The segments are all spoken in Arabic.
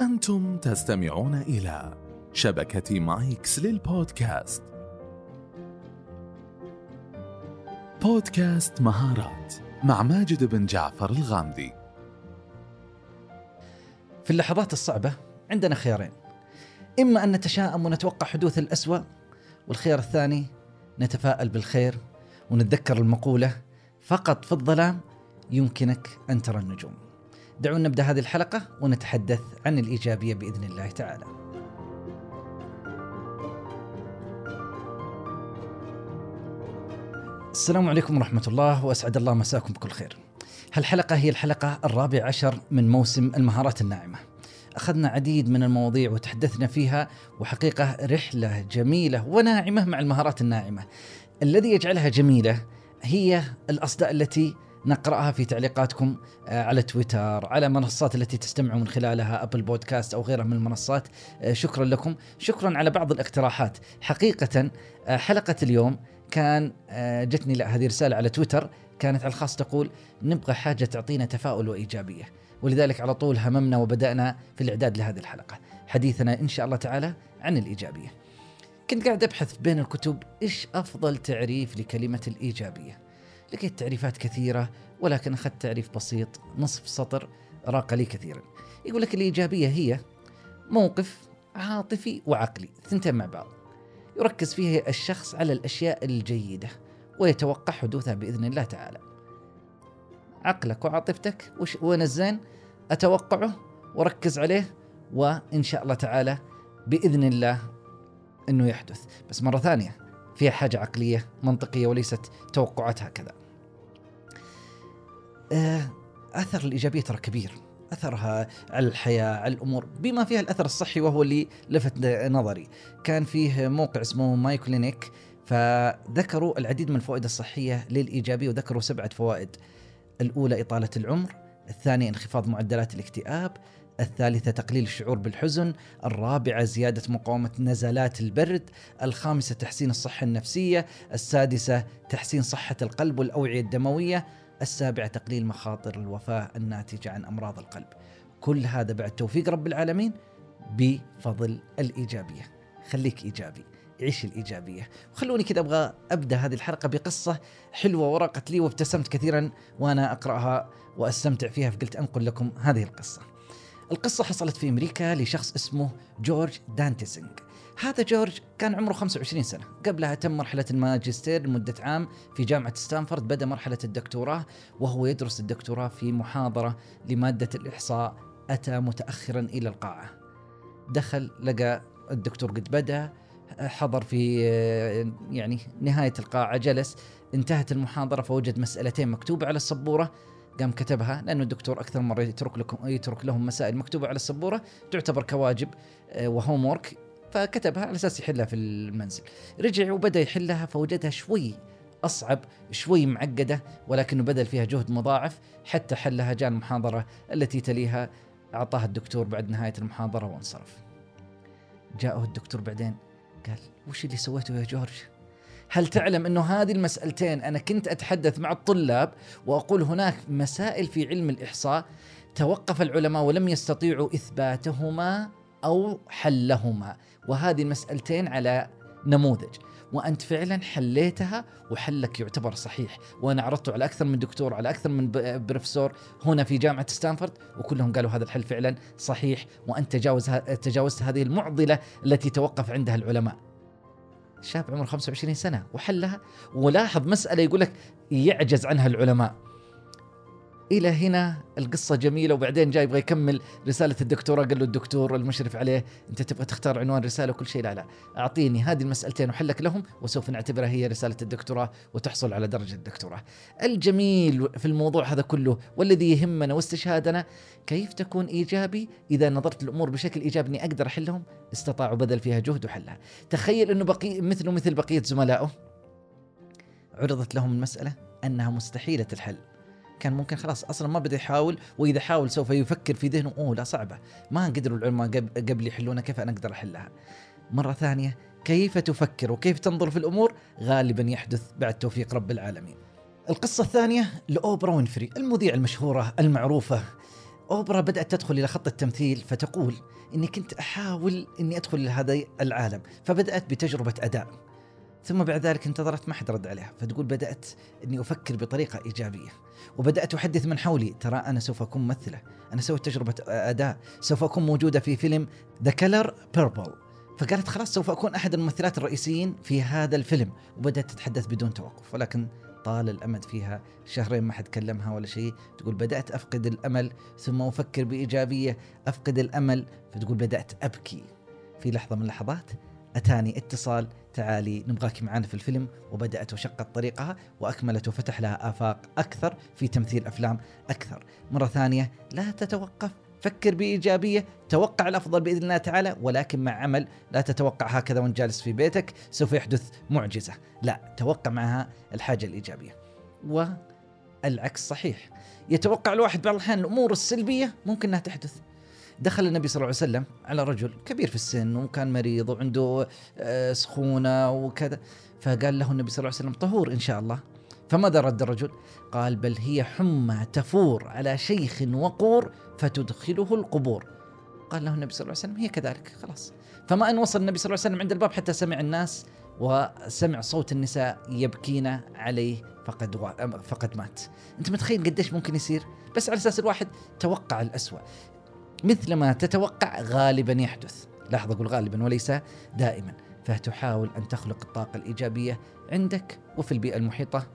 أنتم تستمعون إلى شبكة مايكس للبودكاست. بودكاست مهارات مع ماجد بن جعفر الغامدي. في اللحظات الصعبة عندنا خيارين. إما أن نتشائم ونتوقع حدوث الأسوأ والخيار الثاني نتفائل بالخير ونتذكر المقولة فقط في الظلام يمكنك أن ترى النجوم. دعونا نبدأ هذه الحلقة ونتحدث عن الإيجابية بإذن الله تعالى. السلام عليكم ورحمة الله وأسعد الله مساكم بكل خير. هالحلقة هي الحلقة الرابع عشر من موسم المهارات الناعمة. أخذنا عديد من المواضيع وتحدثنا فيها وحقيقة رحلة جميلة وناعمة مع المهارات الناعمة. الذي يجعلها جميلة هي الأصداء التي نقرأها في تعليقاتكم آه، على تويتر على منصات التي تستمعوا من خلالها أبل بودكاست أو غيرها من المنصات. آه، شكرا لكم. شكرا على بعض الاقتراحات. حقيقة آه، حلقة اليوم كان جتني لا هذه رسالة على تويتر كانت على الخاص تقول نبغى حاجة تعطينا تفاؤل وإيجابية. ولذلك على طول هممنا وبدأنا في الإعداد لهذه الحلقة. حديثنا إن شاء الله تعالى عن الإيجابية. كنت قاعد أبحث بين الكتب إيش أفضل تعريف لكلمة الإيجابية؟ لقيت تعريفات كثيرة ولكن أخذت تعريف بسيط نصف سطر راق لي كثيرا. يقول لك الإيجابية هي موقف عاطفي وعقلي ثنتين مع بعض. يركز فيه الشخص على الأشياء الجيدة ويتوقع حدوثها بإذن الله تعالى. عقلك وعاطفتك وين الزين؟ أتوقعه وركز عليه وإن شاء الله تعالى بإذن الله أنه يحدث. بس مرة ثانية فيها حاجة عقلية منطقية وليست توقعات هكذا. آه، أثر الإيجابية ترى كبير. أثرها على الحياة على الأمور بما فيها الأثر الصحي وهو اللي لفت نظري. كان فيه موقع اسمه Mayo Clinic فذكروا العديد من الفوائد الصحية للإيجابية وذكروا سبعة فوائد. الأولى إطالة العمر. الثانية انخفاض معدلات الاكتئاب. الثالثة تقليل الشعور بالحزن الرابعة زيادة مقاومة نزلات البرد الخامسة تحسين الصحة النفسية السادسة تحسين صحة القلب والأوعية الدموية السابعة تقليل مخاطر الوفاة الناتجة عن أمراض القلب. كل هذا بعد توفيق رب العالمين بفضل الإيجابية. خليك إيجابي عيش الإيجابية. وخلوني كذا أبغى أبدأ هذه الحلقة بقصة حلوة وراقت لي وابتسمت كثيرا وأنا أقرأها وأستمتع فيها فقلت أنقل لكم هذه القصة. القصة حصلت في أمريكا لشخص اسمه جورج دانتزيج هذا جورج كان عمره 25 سنة. قبلها تم مرحلة الماجستير لمدة عام في جامعة ستانفورد بدأ مرحلة الدكتوراه وهو يدرس الدكتوراه في محاضرة لمادة الإحصاء. أتى متأخرا إلى القاعة. دخل لقى الدكتور قد بدأ حضر في يعني نهاية القاعة جلس انتهت المحاضرة فوجد مسألتين مكتوبة على السبورة. قام كتبها لأنه الدكتور أكثر مرة يترك لكم يترك لهم مسائل مكتوبة على السبورة تعتبر كواجب آه، وهوم وورك فكتبها على أساس يحلها في المنزل. رجع وبدأ يحلها فوجدها شوي أصعب شوي معقدة ولكنه بذل فيها جهد مضاعف حتى حلها جاء المحاضرة التي تليها أعطاها الدكتور بعد نهاية المحاضرة وانصرف. جاءه الدكتور بعدين قال وش اللي سويته يا جورج؟ هل تعلم أنه هذه المسألتين أنا كنت أتحدث مع الطلاب وأقول هناك مسائل في علم الإحصاء توقف العلماء ولم يستطيعوا إثباتهما أو حلهما وهذه المسألتين على نموذج. وأنت فعلا حليتها وحلك يعتبر صحيح. وأنا عرضته على أكثر من دكتور على أكثر من بروفيسور هنا في جامعة ستانفورد وكلهم قالوا هذا الحل فعلا صحيح وأنت تجاوز تجاوزت هذه المعضلة التي توقف عندها العلماء. شاب عمره 25 سنة وحلها ولاحظ مسألة يقول لك يعجز عنها العلماء. إلى هنا القصة جميلة وبعدين جاي يبغى يكمل رسالة الدكتوراه قال له الدكتور المشرف عليه أنت تبغى تختار عنوان رسالة وكل شيء لا لا أعطيني هذه المسألتين وحلك لهم وسوف نعتبرها هي رسالة الدكتوراه وتحصل على درجة الدكتوراه. الجميل في الموضوع هذا كله والذي يهمنا واستشهادنا كيف تكون إيجابي إذا نظرت الأمور بشكل إيجابي إني أقدر أحلهم استطاعوا بذل فيها جهد وحلها. تخيل إنه بقي مثله مثل بقية زملائه عرضت لهم المسألة أنها مستحيلة الحل. كان ممكن خلاص أصلا ما بدأ يحاول وإذا حاول سوف يفكر في ذهنه أوه لا صعبة ما قدروا العلماء قبل يحلونها كيف أنا أقدر أحلها. مرة ثانية كيف تفكر وكيف تنظر في الأمور؟ غالبا يحدث بعد توفيق رب العالمين. القصة الثانية لأوبرا وينفري المذيعة المشهورة المعروفة. أوبرا بدأت تدخل إلى خط التمثيل فتقول إني كنت أحاول إني أدخل لهذا العالم فبدأت بتجربة أداء. ثم بعد ذلك انتظرت ما حد رد عليها فتقول بدأت إني أفكر بطريقة إيجابية وبدأت أحدث من حولي ترى أنا سوف أكون ممثلة أنا سويت تجربة أداء سوف أكون موجودة في فيلم The Color Purple فقالت خلاص سوف أكون أحد الممثلات الرئيسيين في هذا الفيلم وبدأت تتحدث بدون توقف ولكن طال الأمد فيها شهرين ما حد كلمها ولا شيء تقول بدأت أفقد الأمل ثم أفكر بإيجابية أفقد الأمل فتقول بدأت أبكي. في لحظة من اللحظات أتاني اتصال تعالي نبغاك معنا في الفيلم. وبدأت وشقت طريقها وأكملت وفتح لها آفاق أكثر في تمثيل أفلام أكثر. مرة ثانية لا تتوقف فكر بإيجابية توقع الأفضل بإذن الله تعالى ولكن مع عمل لا تتوقع هكذا وانت جالس في بيتك سوف يحدث معجزة. لا توقع معها الحاجة الإيجابية. والعكس صحيح. يتوقع الواحد بعض الأحيان الأمور السلبية ممكن أنها تحدث. دخل النبي صلى الله عليه وسلم على رجل كبير في السن وكان مريض وعنده آه، سخونة وكذا. فقال له النبي صلى الله عليه وسلم طهور إن شاء الله. فماذا رد الرجل؟ قال بل هي حمى تفور على شيخ وقور فتدخله القبور. قال له النبي صلى الله عليه وسلم هي كذلك خلاص. فما أن وصل النبي صلى الله عليه وسلم عند الباب حتى سمع الناس وسمع صوت النساء يبكين عليه فقد و... فقد مات. أنت متخيل قديش ممكن يصير؟ بس على أساس الواحد توقع الأسوأ. مثل ما تتوقع غالبا يحدث. لاحظ أقول غالبا وليس دائما. فتحاول أن تخلق الطاقة الإيجابية عندك وفي البيئة المحيطة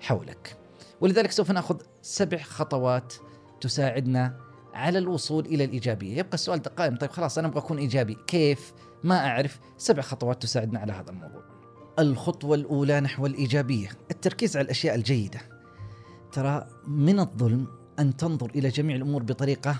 حولك. ولذلك سوف نأخذ سبع خطوات تساعدنا على الوصول إلى الإيجابية. يبقى السؤال قائم. طيب خلاص أنا أبغى أكون إيجابي. كيف؟ ما أعرف. سبع خطوات تساعدنا على هذا الموضوع. الخطوة الأولى نحو الإيجابية. التركيز على الأشياء الجيدة. ترى من الظلم أن تنظر إلى جميع الأمور بطريقة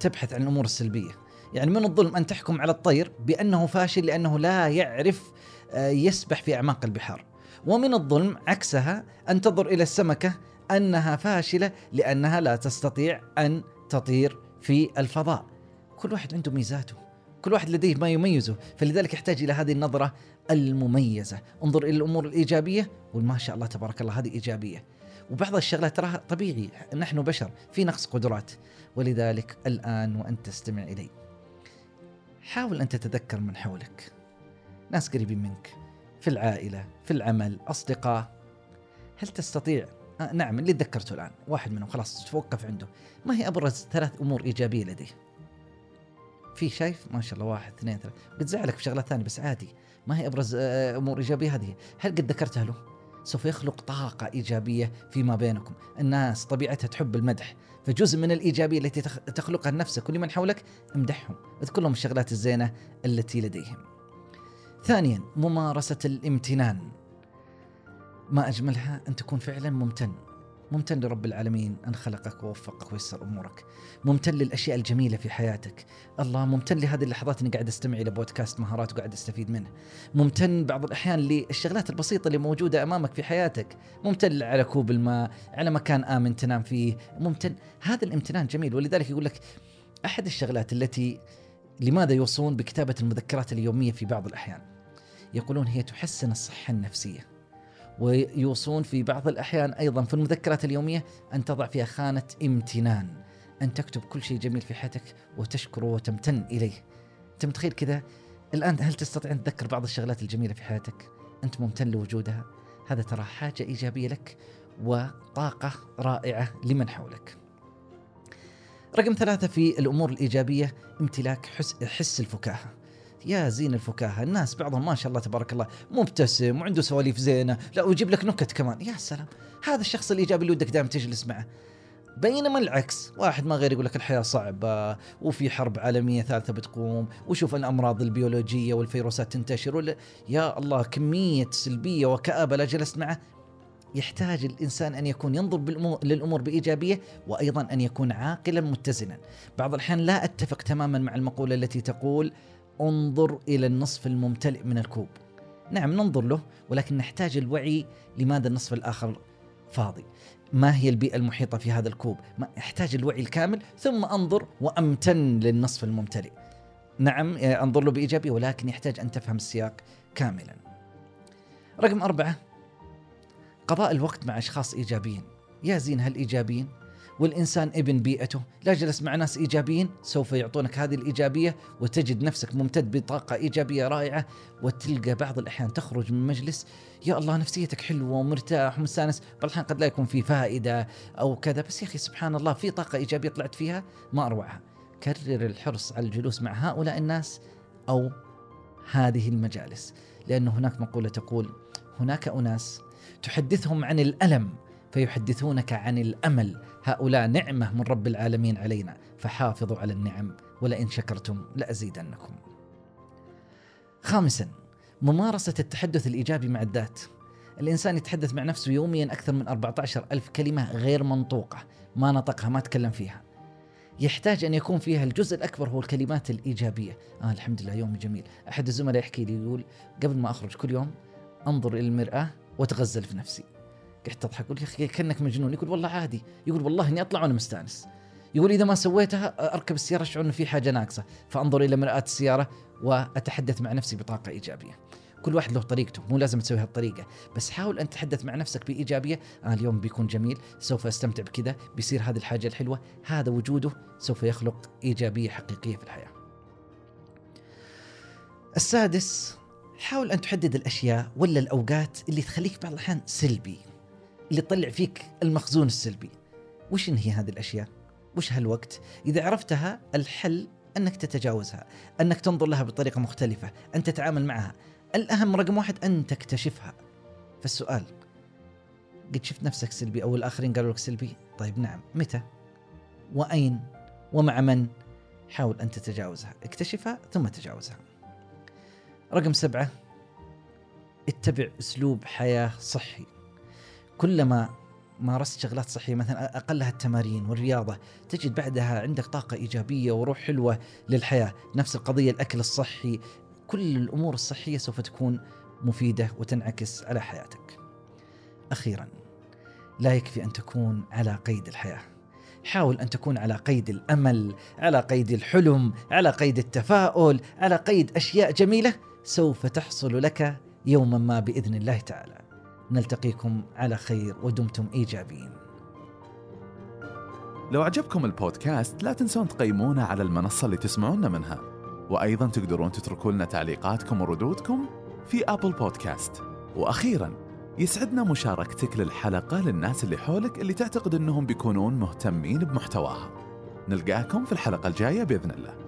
تبحث عن الأمور السلبية. يعني من الظلم أن تحكم على الطير بأنه فاشل لأنه لا يعرف آه، يسبح في أعماق البحار. ومن الظلم عكسها أن تنظر إلى السمكة أنها فاشلة لأنها لا تستطيع أن تطير في الفضاء. كل واحد عنده ميزاته. كل واحد لديه ما يميزه. فلذلك يحتاج إلى هذه النظرة المميزة. انظر إلى الأمور الإيجابية وما شاء الله تبارك الله هذه إيجابية. وبعض الشغلات تراها طبيعي نحن بشر في نقص قدرات ولذلك الآن وأنت تستمع إلي. حاول أن تتذكر من حولك. ناس قريبين منك في العائلة في العمل أصدقاء. هل تستطيع؟ آه نعم اللي تذكرته الآن واحد منهم خلاص توقف عنده. ما هي أبرز ثلاث أمور إيجابية لديه؟ في شايف ما شاء الله واحد اثنين ثلاثة. قد زعلك في شغلات ثانية بس عادي. ما هي أبرز آه، أمور إيجابية هذه؟ هل قد ذكرتها له؟ سوف يخلق طاقة إيجابية فيما بينكم. الناس طبيعتها تحب المدح فجزء من الإيجابية التي تخلقها نفسك ولمن حولك امدحهم. اذكر لهم الشغلات الزينة التي لديهم. ثانيا ممارسة الامتنان. ما أجملها؟ أن تكون فعلا ممتن. ممتن لرب العالمين أن خلقك ووفقك ويسر أمورك. ممتن للأشياء الجميلة في حياتك. الله ممتن لهذه اللحظات أني قاعد أستمع إلى بودكاست مهارات وقاعد أستفيد منه. ممتن بعض الأحيان للشغلات البسيطة اللي موجودة أمامك في حياتك. ممتن على كوب الماء على مكان آمن تنام فيه. ممتن. هذا الامتنان جميل. ولذلك يقول لك أحد الشغلات التي لماذا يوصون بكتابة المذكرات اليومية في بعض الأحيان؟ يقولون هي تحسن الصحة النفسية. ويوصون في بعض الأحيان أيضا في المذكرات اليومية أن تضع فيها خانة امتنان أن تكتب كل شيء جميل في حياتك وتشكره وتمتن إليه. أنت متخيل كذا؟ الآن هل تستطيع أن تذكر بعض الشغلات الجميلة في حياتك؟ أنت ممتن لوجودها؟ هذا ترى حاجة إيجابية لك وطاقة رائعة لمن حولك. رقم ثلاثة في الأمور الإيجابية امتلاك حس, حس الفكاهة. يا زين الفكاهة الناس بعضهم ما شاء الله تبارك الله مبتسم وعنده سواليف زينة. لا ويجيب لك نكت كمان. يا سلام هذا الشخص الإيجابي اللي ودك دائما تجلس معه. بينما العكس واحد ما غير يقول لك الحياة صعبة وفي حرب عالمية ثالثة بتقوم وشوف الأمراض البيولوجية والفيروسات تنتشر ولا. يا الله كمية سلبية وكآبة لا جلست معه. يحتاج الإنسان أن يكون ينظر للأمور بإيجابية وأيضا أن يكون عاقلا متزنا. بعض الأحيان لا أتفق تماما مع المقولة التي تقول انظر إلى النصف الممتلئ من الكوب. نعم ننظر له ولكن نحتاج الوعي لماذا النصف الآخر فاضي. ما هي البيئة المحيطة في هذا الكوب؟ ما أحتاج الوعي الكامل ثم أنظر وأمتن للنصف الممتلئ. نعم أنظر له بإيجابية ولكن يحتاج أن تفهم السياق كاملا. رقم أربعة قضاء الوقت مع أشخاص إيجابيين يا زين هل إيجابيين والإنسان ابن بيئته. لا جلس مع ناس إيجابيين سوف يعطونك هذه الإيجابية وتجد نفسك ممتد بطاقة إيجابية رائعة وتلقى بعض الأحيان تخرج من مجلس يا الله نفسيتك حلوة ومرتاح ومستانس. بعض الأحيان قد لا يكون في فائدة أو كذا بس يا أخي سبحان الله في طاقة إيجابية طلعت فيها ما أروعها. كرر الحرص على الجلوس مع هؤلاء الناس أو هذه المجالس لأن هناك مقولة تقول هناك أناس تحدثهم عن الألم فيحدثونك عن الأمل. هؤلاء نعمة من رب العالمين علينا. فحافظوا على النعم ولئن شكرتم لأزيدنكم. خامسا ممارسة التحدث الإيجابي مع الذات. الإنسان يتحدث مع نفسه يوميا أكثر من 14 ألف كلمة غير منطوقة ما نطقها ما تكلم فيها. يحتاج أن يكون فيها الجزء الأكبر هو الكلمات الإيجابية. آه الحمد لله يومي جميل. أحد الزملاء يحكي لي يقول قبل ما أخرج كل يوم أنظر إلى المرآة وأتغزل في نفسي. قعدت أضحك أقول يا أخي كأنك مجنون. يقول والله عادي. يقول والله إني أطلع وأنا مستأنس. يقول إذا ما سويتها أركب السيارة أشعر أنه في حاجة ناقصة. فأنظر إلى مرآة السيارة وأتحدث مع نفسي بطاقة إيجابية. كل واحد له طريقته مو لازم تسوي هالطريقة. بس حاول أن تتحدث مع نفسك بإيجابية. أنا اليوم بيكون جميل سوف أستمتع بكذا. بيصير هذه الحاجة الحلوة. هذا وجوده سوف يخلق إيجابية حقيقية في الحياة. السادس حاول أن تحدد الأشياء ولا الأوقات اللي تخليك بعض الأحيان سلبي. اللي تطلع فيك المخزون السلبي. وش هي هذه الأشياء؟ وش هالوقت؟ إذا عرفتها الحل أنك تتجاوزها أنك تنظر لها بطريقة مختلفة أن تتعامل معها. الأهم رقم واحد أن تكتشفها. فالسؤال قد شفت نفسك سلبي أو الآخرين قالوا لك سلبي؟ طيب نعم. متى؟ وأين؟ ومع من؟ حاول أن تتجاوزها. اكتشفها ثم تجاوزها. رقم سبعة اتبع أسلوب حياة صحي. كلما مارست شغلات صحية مثلا أقلها التمارين والرياضة تجد بعدها عندك طاقة إيجابية وروح حلوة للحياة نفس القضية الأكل الصحي كل الأمور الصحية سوف تكون مفيدة وتنعكس على حياتك. أخيرا لا يكفي أن تكون على قيد الحياة. حاول أن تكون على قيد الأمل، على قيد الحلم، على قيد التفاؤل، على قيد أشياء جميلة سوف تحصل لك يوما ما بإذن الله تعالى. نلتقيكم على خير ودمتم إيجابيين. لو عجبكم البودكاست لا تنسون تقيمونا على المنصة اللي تسمعونا منها. وأيضا تقدرون تتركوا لنا تعليقاتكم وردودكم في أبل بودكاست وأخيرا يسعدنا مشاركتك للحلقة للناس اللي حولك اللي تعتقد أنهم بيكونون مهتمين بمحتواها نلقاكم في الحلقة الجاية بإذن الله